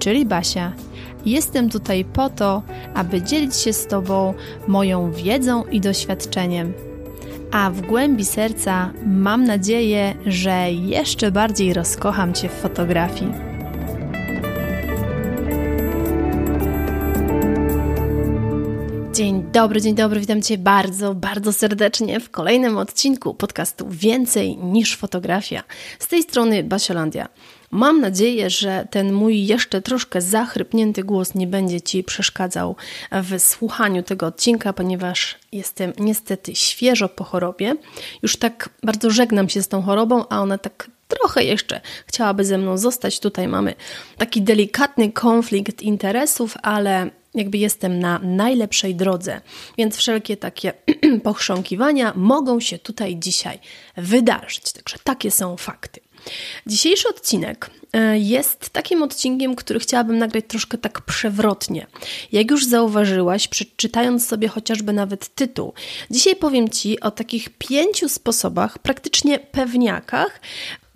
czyli Basia. Jestem tutaj po to, aby dzielić się z Tobą moją wiedzą i doświadczeniem. A w głębi serca mam nadzieję, że jeszcze bardziej rozkocham Cię w fotografii. Dzień dobry, dzień dobry, witam Cię bardzo, bardzo serdecznie w kolejnym odcinku podcastu Więcej niż fotografia. Z tej strony Basiolandia. Mam nadzieję, że ten mój jeszcze troszkę zachrypnięty głos nie będzie Ci przeszkadzał w słuchaniu tego odcinka, ponieważ jestem niestety świeżo po chorobie. Już tak bardzo żegnam się z tą chorobą, a ona tak trochę jeszcze chciałaby ze mną zostać. Tutaj mamy taki delikatny konflikt interesów, ale jakby jestem na najlepszej drodze, więc wszelkie takie pochrząkiwania mogą się tutaj dzisiaj wydarzyć. Także takie są fakty. Dzisiejszy odcinek e, jest takim odcinkiem, który chciałabym nagrać troszkę tak przewrotnie. Jak już zauważyłaś, przeczytając sobie chociażby nawet tytuł, dzisiaj powiem Ci o takich pięciu sposobach, praktycznie pewniakach,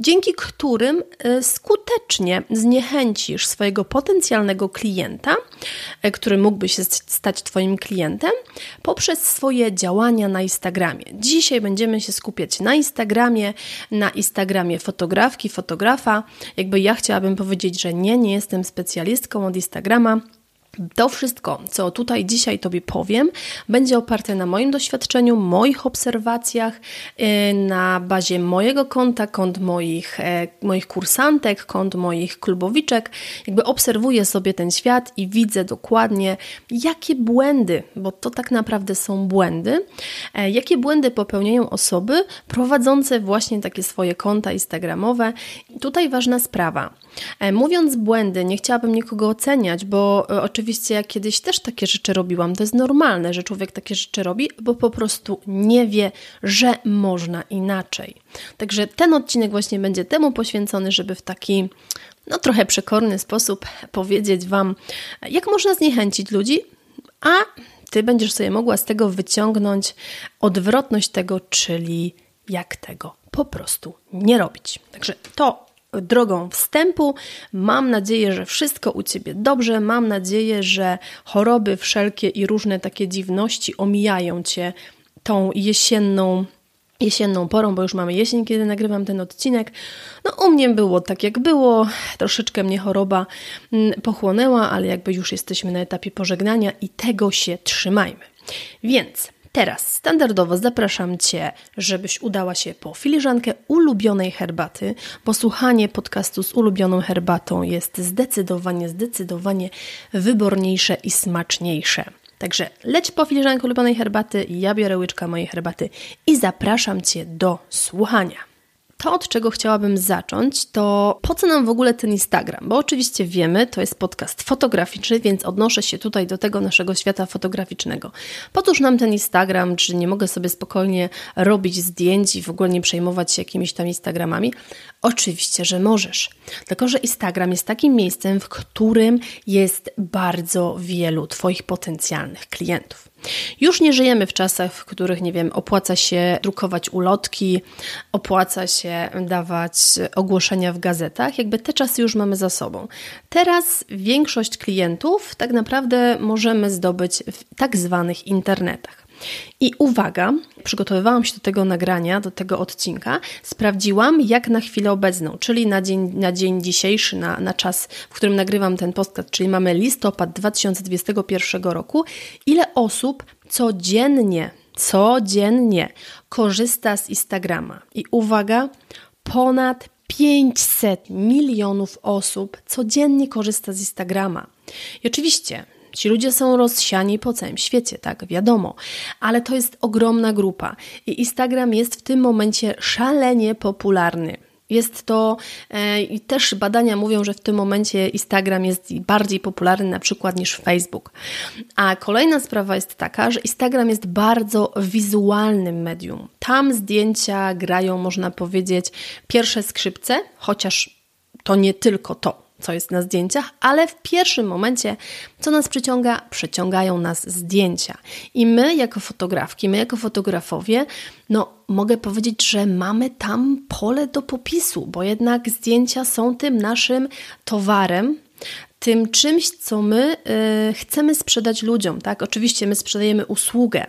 dzięki którym y, skutecznie zniechęcisz swojego potencjalnego klienta, y, który mógłby się stać Twoim klientem, poprzez swoje działania na Instagramie. Dzisiaj będziemy się skupiać na Instagramie, na Instagramie fotografki, fotografa. Jakby ja chciałabym powiedzieć, że nie, nie jestem specjalistką od Instagrama to wszystko, co tutaj dzisiaj Tobie powiem, będzie oparte na moim doświadczeniu, moich obserwacjach, y, na bazie mojego konta, kont moich, e, moich kursantek, kont moich klubowiczek. Jakby obserwuję sobie ten świat i widzę dokładnie, jakie błędy, bo to tak naprawdę są błędy, e, jakie błędy popełniają osoby prowadzące właśnie takie swoje konta instagramowe. Tutaj ważna sprawa. E, mówiąc błędy, nie chciałabym nikogo oceniać, bo oczywiście oczywiście ja kiedyś też takie rzeczy robiłam. To jest normalne, że człowiek takie rzeczy robi, bo po prostu nie wie, że można inaczej. Także ten odcinek właśnie będzie temu poświęcony, żeby w taki no trochę przekorny sposób powiedzieć Wam, jak można zniechęcić ludzi, a Ty będziesz sobie mogła z tego wyciągnąć odwrotność tego, czyli jak tego po prostu nie robić. Także to drogą wstępu. Mam nadzieję, że wszystko u Ciebie dobrze. Mam nadzieję, że choroby wszelkie i różne takie dziwności omijają Cię tą jesienną jesienną porą, bo już mamy jesień, kiedy nagrywam ten odcinek. No u mnie było tak jak było, troszeczkę mnie choroba mm, pochłonęła, ale jakby już jesteśmy na etapie pożegnania i tego się trzymajmy. Więc Teraz standardowo zapraszam Cię, żebyś udała się po filiżankę ulubionej herbaty, bo słuchanie podcastu z ulubioną herbatą jest zdecydowanie, zdecydowanie wyborniejsze i smaczniejsze. Także leć po filiżankę ulubionej herbaty, ja biorę łyczka mojej herbaty i zapraszam Cię do słuchania. To, od czego chciałabym zacząć, to po co nam w ogóle ten Instagram? Bo oczywiście wiemy, to jest podcast fotograficzny, więc odnoszę się tutaj do tego naszego świata fotograficznego. Po cóż nam ten Instagram? Czy nie mogę sobie spokojnie robić zdjęć i w ogóle nie przejmować się jakimiś tam Instagramami? Oczywiście, że możesz. Tylko, że Instagram jest takim miejscem, w którym jest bardzo wielu Twoich potencjalnych klientów. Już nie żyjemy w czasach, w których, nie wiem, opłaca się drukować ulotki, opłaca się dawać ogłoszenia w gazetach. Jakby te czasy już mamy za sobą. Teraz większość klientów tak naprawdę możemy zdobyć w tak zwanych internetach. I uwaga, przygotowywałam się do tego nagrania, do tego odcinka, sprawdziłam jak na chwilę obecną, czyli na dzień, na dzień dzisiejszy, na, na czas, w którym nagrywam ten podcast, czyli mamy listopad 2021 roku, ile osób codziennie, codziennie korzysta z Instagrama. I uwaga, ponad 500 milionów osób codziennie korzysta z Instagrama. I oczywiście Ci ludzie są rozsiani po całym świecie, tak, wiadomo, ale to jest ogromna grupa i Instagram jest w tym momencie szalenie popularny. Jest to e, i też badania mówią, że w tym momencie Instagram jest bardziej popularny na przykład niż Facebook. A kolejna sprawa jest taka, że Instagram jest bardzo wizualnym medium. Tam zdjęcia grają, można powiedzieć, pierwsze skrzypce, chociaż to nie tylko to co jest na zdjęciach, ale w pierwszym momencie, co nas przyciąga, przyciągają nas zdjęcia. I my, jako fotografki, my, jako fotografowie, no, mogę powiedzieć, że mamy tam pole do popisu, bo jednak zdjęcia są tym naszym towarem, tym czymś, co my y, chcemy sprzedać ludziom. Tak? Oczywiście my sprzedajemy usługę,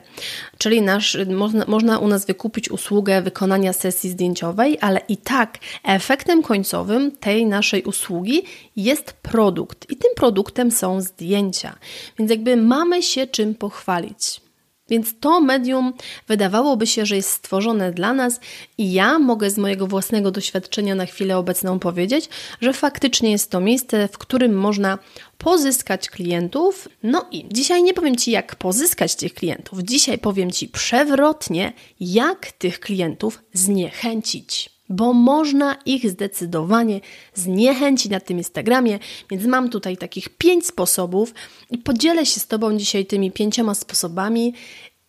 czyli nasz, można, można u nas wykupić usługę wykonania sesji zdjęciowej, ale i tak efektem końcowym tej naszej usługi jest produkt i tym produktem są zdjęcia. Więc jakby mamy się czym pochwalić. Więc to medium wydawałoby się, że jest stworzone dla nas, i ja mogę z mojego własnego doświadczenia na chwilę obecną powiedzieć, że faktycznie jest to miejsce, w którym można pozyskać klientów. No i dzisiaj nie powiem Ci, jak pozyskać tych klientów. Dzisiaj powiem Ci przewrotnie, jak tych klientów zniechęcić bo można ich zdecydowanie zniechęcić na tym Instagramie, więc mam tutaj takich pięć sposobów i podzielę się z Tobą dzisiaj tymi pięcioma sposobami.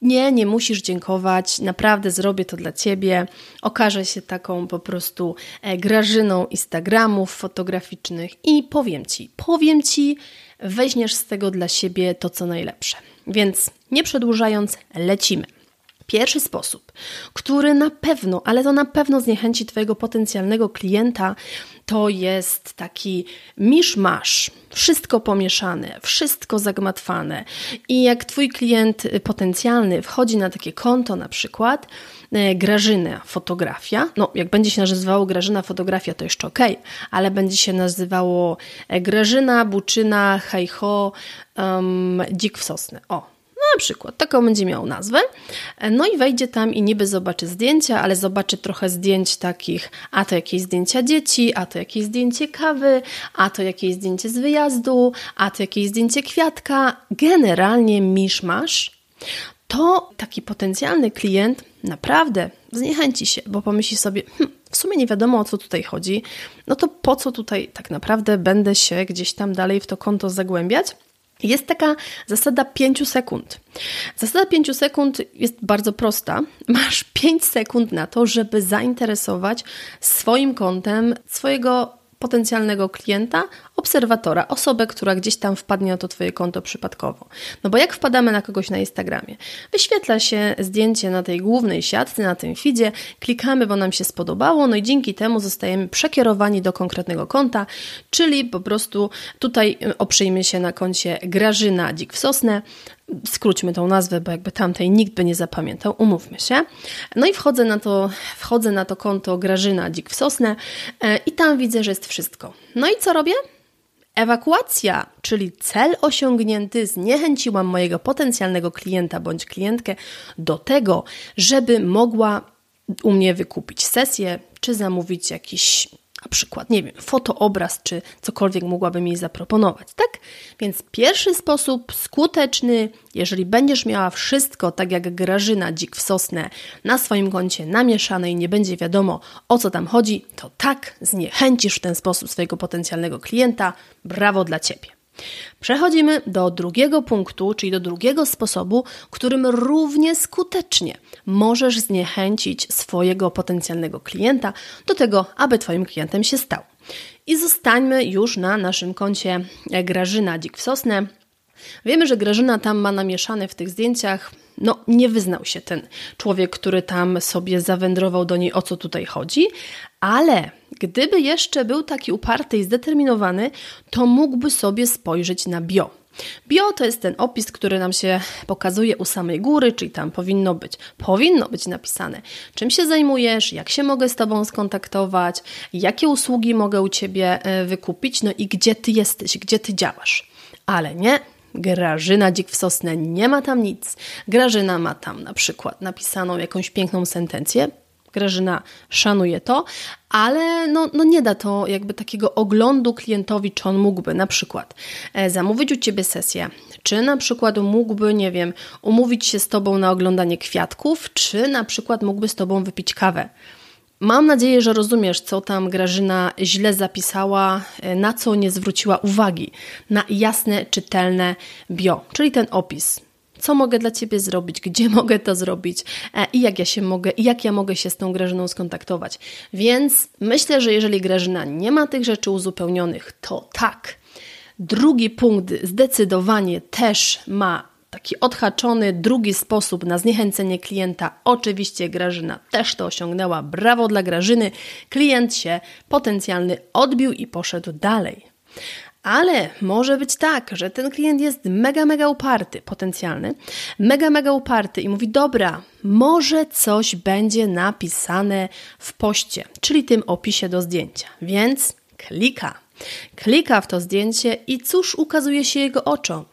Nie, nie musisz dziękować, naprawdę zrobię to dla Ciebie. Okażę się taką po prostu e, grażyną Instagramów fotograficznych i powiem Ci, powiem Ci, weźmiesz z tego dla siebie to, co najlepsze. Więc nie przedłużając, lecimy. Pierwszy sposób, który na pewno, ale to na pewno zniechęci Twojego potencjalnego klienta, to jest taki miszmasz, wszystko pomieszane, wszystko zagmatwane. I jak Twój klient potencjalny wchodzi na takie konto, na przykład e, Grażyna Fotografia, no jak będzie się nazywało Grażyna Fotografia, to jeszcze ok, ale będzie się nazywało e, Grażyna Buczyna Hejho um, Dzik w Sosnę. O, na przykład, taką będzie miał nazwę. No i wejdzie tam i niby zobaczy zdjęcia, ale zobaczy trochę zdjęć takich, a to jakieś zdjęcia dzieci, a to jakieś zdjęcie kawy, a to jakieś zdjęcie z wyjazdu, a to jakieś zdjęcie kwiatka. Generalnie miszmasz. To taki potencjalny klient naprawdę zniechęci się, bo pomyśli sobie, hm, w sumie nie wiadomo o co tutaj chodzi, no to po co tutaj tak naprawdę będę się gdzieś tam dalej w to konto zagłębiać? Jest taka zasada 5 sekund. Zasada 5 sekund jest bardzo prosta. Masz 5 sekund na to, żeby zainteresować swoim kontem swojego potencjalnego klienta, obserwatora, osobę, która gdzieś tam wpadnie na to Twoje konto przypadkowo. No bo jak wpadamy na kogoś na Instagramie? Wyświetla się zdjęcie na tej głównej siatce, na tym feedzie, klikamy, bo nam się spodobało, no i dzięki temu zostajemy przekierowani do konkretnego konta, czyli po prostu tutaj oprzyjmy się na koncie Grażyna Dzik w Sosnę, skróćmy tą nazwę, bo jakby tamtej nikt by nie zapamiętał, umówmy się. No i wchodzę na to, wchodzę na to konto Grażyna Dzik w Sosnę e, i tam widzę, że jest wszystko. No i co robię? Ewakuacja, czyli cel osiągnięty, zniechęciłam mojego potencjalnego klienta bądź klientkę do tego, żeby mogła u mnie wykupić sesję, czy zamówić jakiś na przykład, nie wiem, fotoobraz, czy cokolwiek mogłabym jej zaproponować, tak? Więc pierwszy sposób skuteczny, jeżeli będziesz miała wszystko, tak jak Grażyna Dzik w Sosnę, na swoim koncie namieszane i nie będzie wiadomo o co tam chodzi, to tak zniechęcisz w ten sposób swojego potencjalnego klienta. Brawo dla Ciebie. Przechodzimy do drugiego punktu, czyli do drugiego sposobu, którym równie skutecznie możesz zniechęcić swojego potencjalnego klienta do tego, aby Twoim klientem się stał. I zostańmy już na naszym koncie Grażyna Dzik w Sosnę. Wiemy, że Grażyna tam ma namieszane w tych zdjęciach no, nie wyznał się ten człowiek, który tam sobie zawędrował do niej, o co tutaj chodzi, ale gdyby jeszcze był taki uparty i zdeterminowany, to mógłby sobie spojrzeć na bio. Bio to jest ten opis, który nam się pokazuje u samej góry, czyli tam powinno być, powinno być napisane, czym się zajmujesz, jak się mogę z Tobą skontaktować, jakie usługi mogę u Ciebie e, wykupić, no i gdzie Ty jesteś, gdzie Ty działasz. Ale nie, Grażyna Dzik w Sosnę nie ma tam nic. Grażyna ma tam na przykład napisaną jakąś piękną sentencję. Grażyna szanuje to, ale no, no nie da to jakby takiego oglądu klientowi, czy on mógłby na przykład e, zamówić u Ciebie sesję, czy na przykład mógłby, nie wiem, umówić się z Tobą na oglądanie kwiatków, czy na przykład mógłby z Tobą wypić kawę. Mam nadzieję, że rozumiesz, co tam Grażyna źle zapisała, e, na co nie zwróciła uwagi. Na jasne, czytelne bio, czyli ten opis. Co mogę dla Ciebie zrobić, gdzie mogę to zrobić e, i jak ja się mogę, i jak ja mogę się z tą Grażyną skontaktować. Więc myślę, że jeżeli Grażyna nie ma tych rzeczy uzupełnionych, to tak. Drugi punkt zdecydowanie też ma taki odhaczony drugi sposób na zniechęcenie klienta. Oczywiście Grażyna też to osiągnęła. Brawo dla Grażyny. Klient się potencjalny odbił i poszedł dalej. Ale może być tak, że ten klient jest mega, mega uparty, potencjalny, mega, mega uparty i mówi: Dobra, może coś będzie napisane w poście, czyli tym opisie do zdjęcia. Więc klika. Klika w to zdjęcie i cóż ukazuje się jego oczom?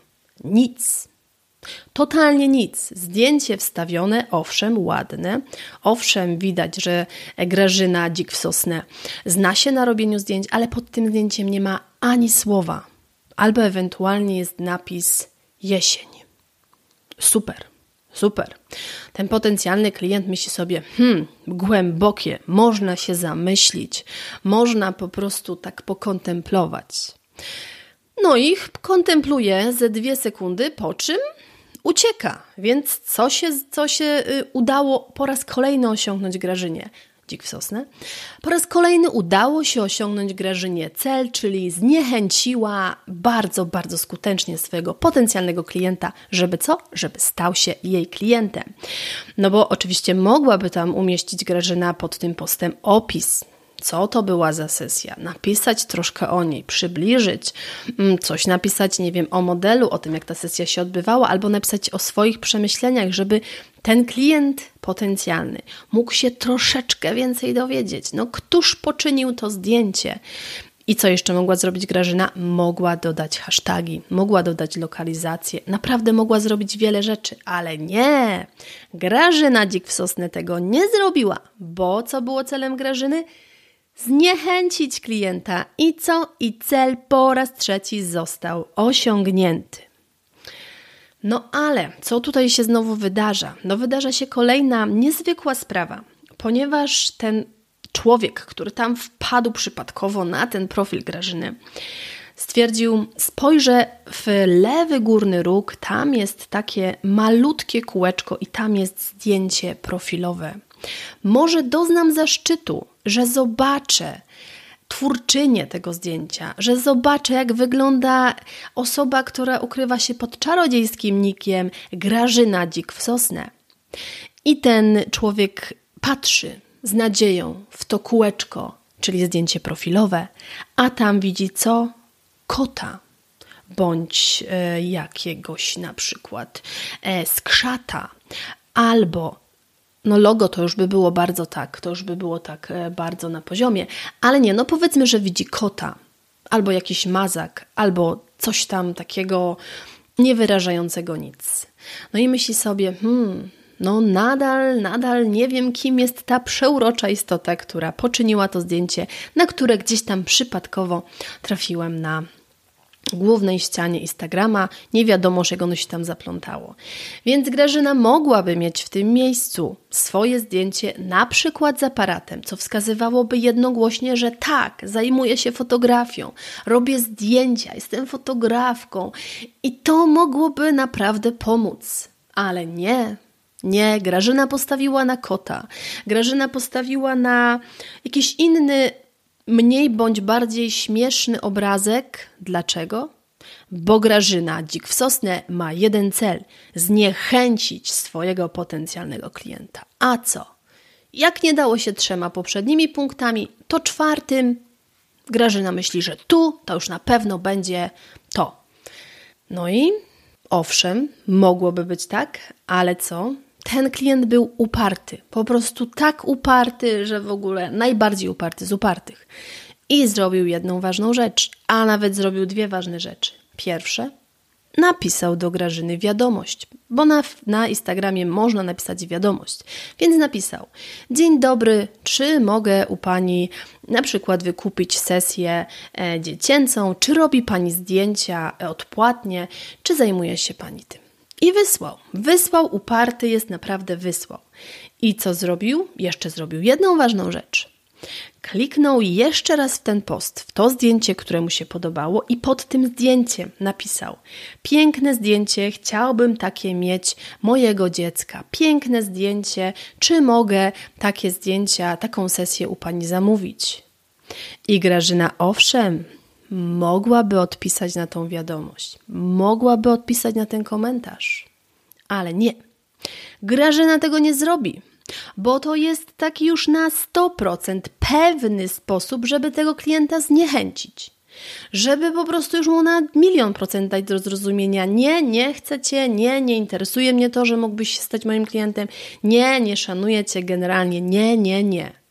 Nic. Totalnie nic. Zdjęcie wstawione, owszem, ładne. Owszem, widać, że Grażyna Dzik w Sosnę zna się na robieniu zdjęć, ale pod tym zdjęciem nie ma ani słowa. Albo ewentualnie jest napis jesień. Super, super. Ten potencjalny klient myśli sobie, hmm, głębokie, można się zamyślić, można po prostu tak pokontemplować. No i kontempluje ze dwie sekundy, po czym ucieka. Więc co się, co się y, udało po raz kolejny osiągnąć Grażynie? Dzik w sosnę. Po raz kolejny udało się osiągnąć Grażynie cel, czyli zniechęciła bardzo, bardzo skutecznie swojego potencjalnego klienta, żeby co? Żeby stał się jej klientem. No bo oczywiście mogłaby tam umieścić Grażyna pod tym postem opis, co to była za sesja, napisać troszkę o niej, przybliżyć, mm, coś napisać, nie wiem, o modelu, o tym, jak ta sesja się odbywała, albo napisać o swoich przemyśleniach, żeby ten klient potencjalny mógł się troszeczkę więcej dowiedzieć. No, któż poczynił to zdjęcie? I co jeszcze mogła zrobić Grażyna? Mogła dodać hasztagi, mogła dodać lokalizację, naprawdę mogła zrobić wiele rzeczy, ale nie! Grażyna Dzik w tego nie zrobiła, bo co było celem Grażyny? Zniechęcić klienta i co? I cel po raz trzeci został osiągnięty. No ale co tutaj się znowu wydarza? No wydarza się kolejna niezwykła sprawa, ponieważ ten człowiek, który tam wpadł przypadkowo na ten profil Grażyny, stwierdził: Spojrzę w lewy górny róg, tam jest takie malutkie kółeczko i tam jest zdjęcie profilowe. Może doznam zaszczytu, że zobaczę twórczynię tego zdjęcia, że zobaczę, jak wygląda osoba, która ukrywa się pod czarodziejskim nikiem Grażyna Dzik w Sosnę. I ten człowiek patrzy z nadzieją w to kółeczko, czyli zdjęcie profilowe, a tam widzi co? Kota bądź e, jakiegoś na przykład e, skrzata albo no logo to już by było bardzo tak, to już by było tak e, bardzo na poziomie, ale nie, no powiedzmy, że widzi kota, albo jakiś mazak, albo coś tam takiego niewyrażającego nic. No i myśli sobie, hmm, no nadal, nadal nie wiem, kim jest ta przeurocza istota, która poczyniła to zdjęcie, na które gdzieś tam przypadkowo trafiłem na głównej ścianie Instagrama, nie wiadomo, czego ono się tam zaplątało. Więc Grażyna mogłaby mieć w tym miejscu swoje zdjęcie, na przykład z aparatem, co wskazywałoby jednogłośnie, że tak, zajmuję się fotografią, robię zdjęcia, jestem fotografką i to mogłoby naprawdę pomóc. Ale nie, nie, Grażyna postawiła na kota. Grażyna postawiła na jakiś inny mniej bądź bardziej śmieszny obrazek. Dlaczego? Bo Grażyna Dzik w Sosnę ma jeden cel zniechęcić swojego potencjalnego klienta. A co? Jak nie dało się trzema poprzednimi punktami, to czwartym Grażyna myśli, że tu to już na pewno będzie to. No i owszem, mogłoby być tak, ale co? Ten klient był uparty, po prostu tak uparty, że w ogóle najbardziej uparty z upartych. I zrobił jedną ważną rzecz, a nawet zrobił dwie ważne rzeczy. Pierwsze, napisał do Grażyny wiadomość, bo na, na Instagramie można napisać wiadomość. Więc napisał: Dzień dobry, czy mogę u pani na przykład wykupić sesję e, dziecięcą? Czy robi pani zdjęcia odpłatnie? Czy zajmuje się pani tym? I wysłał. Wysłał, uparty jest, naprawdę wysłał. I co zrobił? Jeszcze zrobił jedną ważną rzecz. Kliknął jeszcze raz w ten post, w to zdjęcie, które mu się podobało, i pod tym zdjęciem napisał: Piękne zdjęcie, chciałbym takie mieć mojego dziecka. Piękne zdjęcie, czy mogę takie zdjęcia, taką sesję u pani zamówić? I Grażyna, owszem, mogłaby odpisać na tą wiadomość, mogłaby odpisać na ten komentarz, ale nie. Grażyna tego nie zrobi bo to jest taki już na 100% pewny sposób, żeby tego klienta zniechęcić. Żeby po prostu już mu na milion procent dać do zrozumienia: nie, nie chcę cię, nie, nie interesuje mnie to, że mógłbyś stać moim klientem, nie, nie szanuję cię generalnie, nie, nie, nie.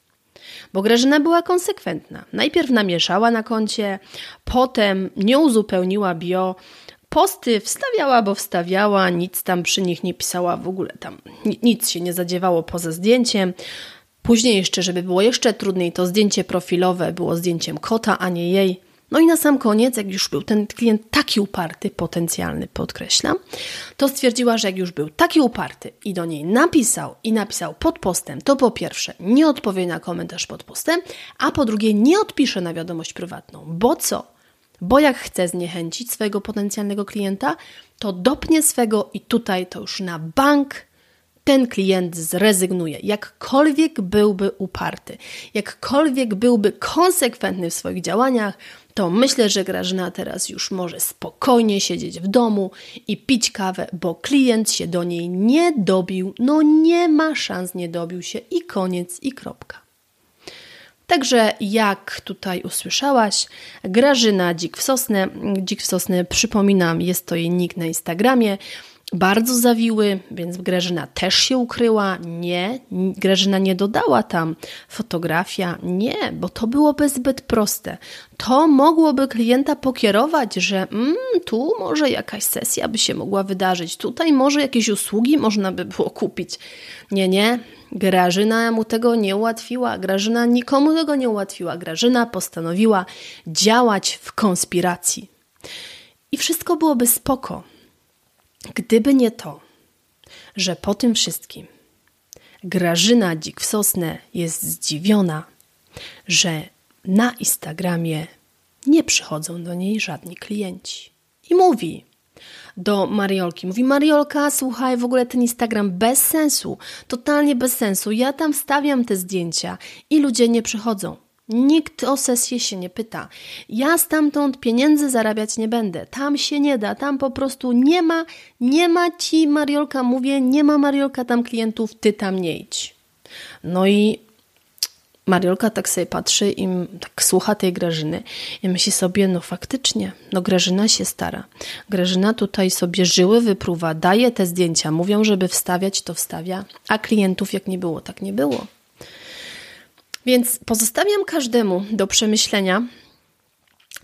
Bo Grażyna była konsekwentna. Najpierw namieszała na koncie, potem nie uzupełniła bio, Posty wstawiała, bo wstawiała, nic tam przy nich nie pisała w ogóle tam, nic się nie zadziewało poza zdjęciem. Później jeszcze, żeby było jeszcze trudniej, to zdjęcie profilowe było zdjęciem kota, a nie jej. No i na sam koniec, jak już był ten klient taki uparty, potencjalny, podkreślam, to stwierdziła, że jak już był taki uparty i do niej napisał i napisał pod postem, to po pierwsze nie odpowie na komentarz pod postem, a po drugie nie odpisze na wiadomość prywatną. Bo co? Bo jak chce zniechęcić swojego potencjalnego klienta, to dopnie swego i tutaj to już na bank ten klient zrezygnuje. Jakkolwiek byłby uparty, jakkolwiek byłby konsekwentny w swoich działaniach, to myślę, że Grażyna teraz już może spokojnie siedzieć w domu i pić kawę, bo klient się do niej nie dobił. No nie ma szans, nie dobił się i koniec i kropka. Także jak tutaj usłyszałaś, Grażyna Dzik w. Dzik w przypominam, jest to jej nick na Instagramie. Bardzo zawiły, więc Grażyna też się ukryła. Nie, Grażyna nie dodała tam fotografia. Nie, bo to byłoby zbyt proste. To mogłoby klienta pokierować, że mm, tu może jakaś sesja by się mogła wydarzyć, tutaj może jakieś usługi można by było kupić. Nie, nie, Grażyna mu tego nie ułatwiła, Grażyna nikomu tego nie ułatwiła. Grażyna postanowiła działać w konspiracji. I wszystko byłoby spoko, gdyby nie to, że po tym wszystkim Grażyna Dzik w Sosnę jest zdziwiona, że na Instagramie nie przychodzą do niej żadni klienci. I mówi: do Mariolki. Mówi, Mariolka, słuchaj, w ogóle ten Instagram bez sensu, totalnie bez sensu. Ja tam wstawiam te zdjęcia i ludzie nie przychodzą. Nikt o sesję się nie pyta. Ja stamtąd pieniędzy zarabiać nie będę. Tam się nie da, tam po prostu nie ma, nie ma ci, Mariolka, mówię, nie ma Mariolka tam klientów, ty tam nie idź. No i Mariolka tak sobie patrzy i tak słucha tej Grażyny i myśli sobie, no faktycznie, no Grażyna się stara. Grażyna tutaj sobie żyły wypruwa, daje te zdjęcia, mówią, żeby wstawiać, to wstawia, a klientów jak nie było, tak nie było. Więc pozostawiam każdemu do przemyślenia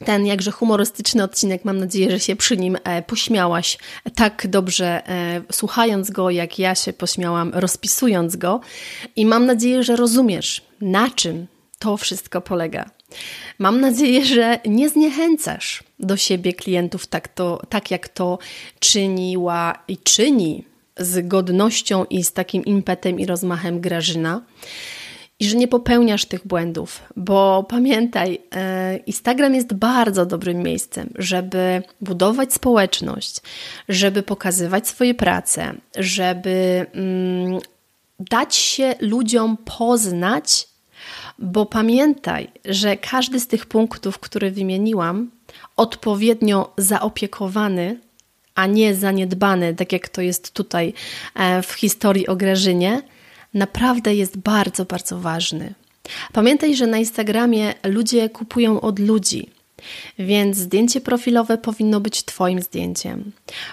ten jakże humorystyczny odcinek. Mam nadzieję, że się przy nim e, pośmiałaś tak dobrze, e, słuchając go, jak ja się pośmiałam, rozpisując go. I mam nadzieję, że rozumiesz, na czym to wszystko polega. Mam nadzieję, że nie zniechęcasz do siebie klientów tak, to, tak jak to czyniła i czyni z godnością i z takim impetem i rozmachem Grażyna i że nie popełniasz tych błędów, bo pamiętaj, e, Instagram jest bardzo dobrym miejscem, żeby budować społeczność, żeby pokazywać swoje prace, żeby mm, dać się ludziom poznać, bo pamiętaj, że każdy z tych punktów, które wymieniłam, odpowiednio zaopiekowany, a nie zaniedbany, tak jak to jest tutaj e, w historii o Grażynie, naprawdę jest bardzo, bardzo ważny. Pamiętaj, że na Instagramie ludzie kupują od ludzi. Więc zdjęcie profilowe powinno być Twoim zdjęciem.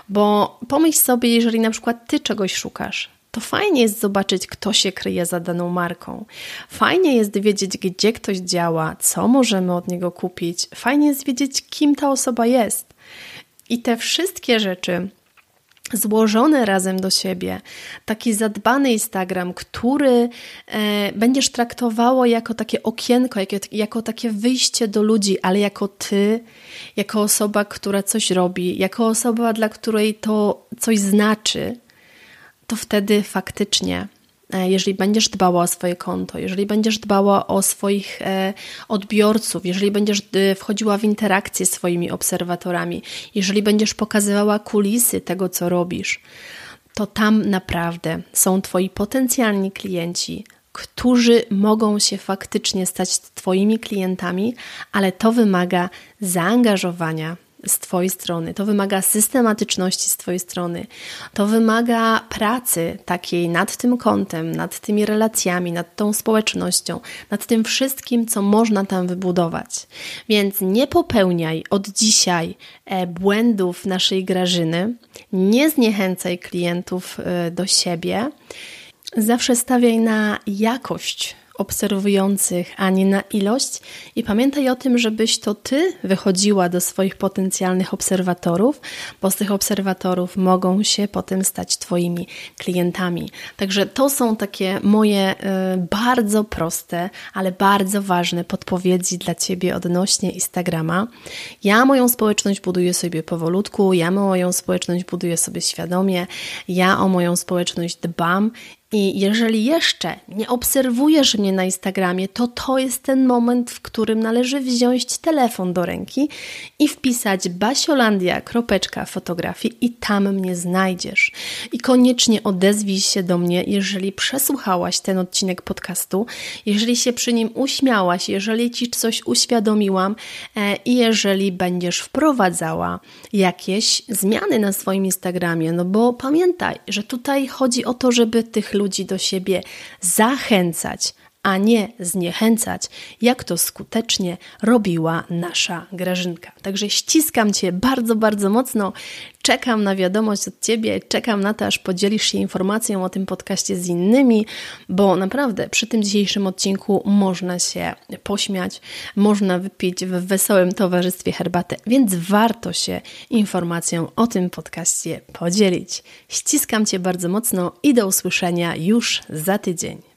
Bo pomyśl sobie, jeżeli na przykład Ty czegoś szukasz, to fajnie jest zobaczyć, kto się kryje za daną marką. Fajnie jest wiedzieć, gdzie ktoś działa, co możemy od niego kupić. Fajnie jest wiedzieć, kim ta osoba jest. I te wszystkie rzeczy złożone razem do siebie, taki zadbany Instagram, który e, będziesz traktowało jako takie okienko, jako, jako takie wyjście do ludzi, ale jako ty, jako osoba, która coś robi, jako osoba, dla której to coś znaczy, to wtedy faktycznie jeżeli będziesz dbała o swoje konto, jeżeli będziesz dbała o swoich e, odbiorców, jeżeli będziesz e, wchodziła w interakcję z swoimi obserwatorami, jeżeli będziesz pokazywała kulisy tego, co robisz, to tam naprawdę są Twoi potencjalni klienci, którzy mogą się faktycznie stać Twoimi klientami, ale to wymaga zaangażowania, z Twojej strony, to wymaga systematyczności z Twojej strony, to wymaga pracy takiej nad tym kątem, nad tymi relacjami, nad tą społecznością, nad tym wszystkim, co można tam wybudować. Więc nie popełniaj od dzisiaj e, błędów naszej Grażyny, nie zniechęcaj klientów e, do siebie. Zawsze stawiaj na jakość obserwujących, a nie na ilość. I pamiętaj o tym, żebyś to ty wychodziła do swoich potencjalnych obserwatorów, bo z tych obserwatorów mogą się potem stać twoimi klientami. Także to są takie moje y, bardzo proste, ale bardzo ważne podpowiedzi dla ciebie odnośnie Instagrama. Ja moją społeczność buduję sobie powolutku, ja moją społeczność buduję sobie świadomie, ja o moją społeczność dbam i jeżeli jeszcze nie obserwujesz mnie na Instagramie, to to jest ten moment, w którym należy wziąć telefon do ręki i wpisać basiolandia.fotografii i tam mnie znajdziesz. I koniecznie odezwij się do mnie, jeżeli przesłuchałaś ten odcinek podcastu, jeżeli się przy nim uśmiałaś, jeżeli ci coś uświadomiłam e, i jeżeli będziesz wprowadzała jakieś zmiany na swoim Instagramie. No bo pamiętaj, że tutaj chodzi o to, żeby tych ludzi do siebie zachęcać, a nie zniechęcać, jak to skutecznie robiła nasza Grażynka. Także ściskam Cię bardzo, bardzo mocno. Czekam na wiadomość od Ciebie, czekam na to, aż podzielisz się informacją o tym podcaście z innymi, bo naprawdę przy tym dzisiejszym odcinku można się pośmiać, można wypić w wesołym towarzystwie herbatę, więc warto się informacją o tym podcaście podzielić. Ściskam Cię bardzo mocno i do usłyszenia już za tydzień.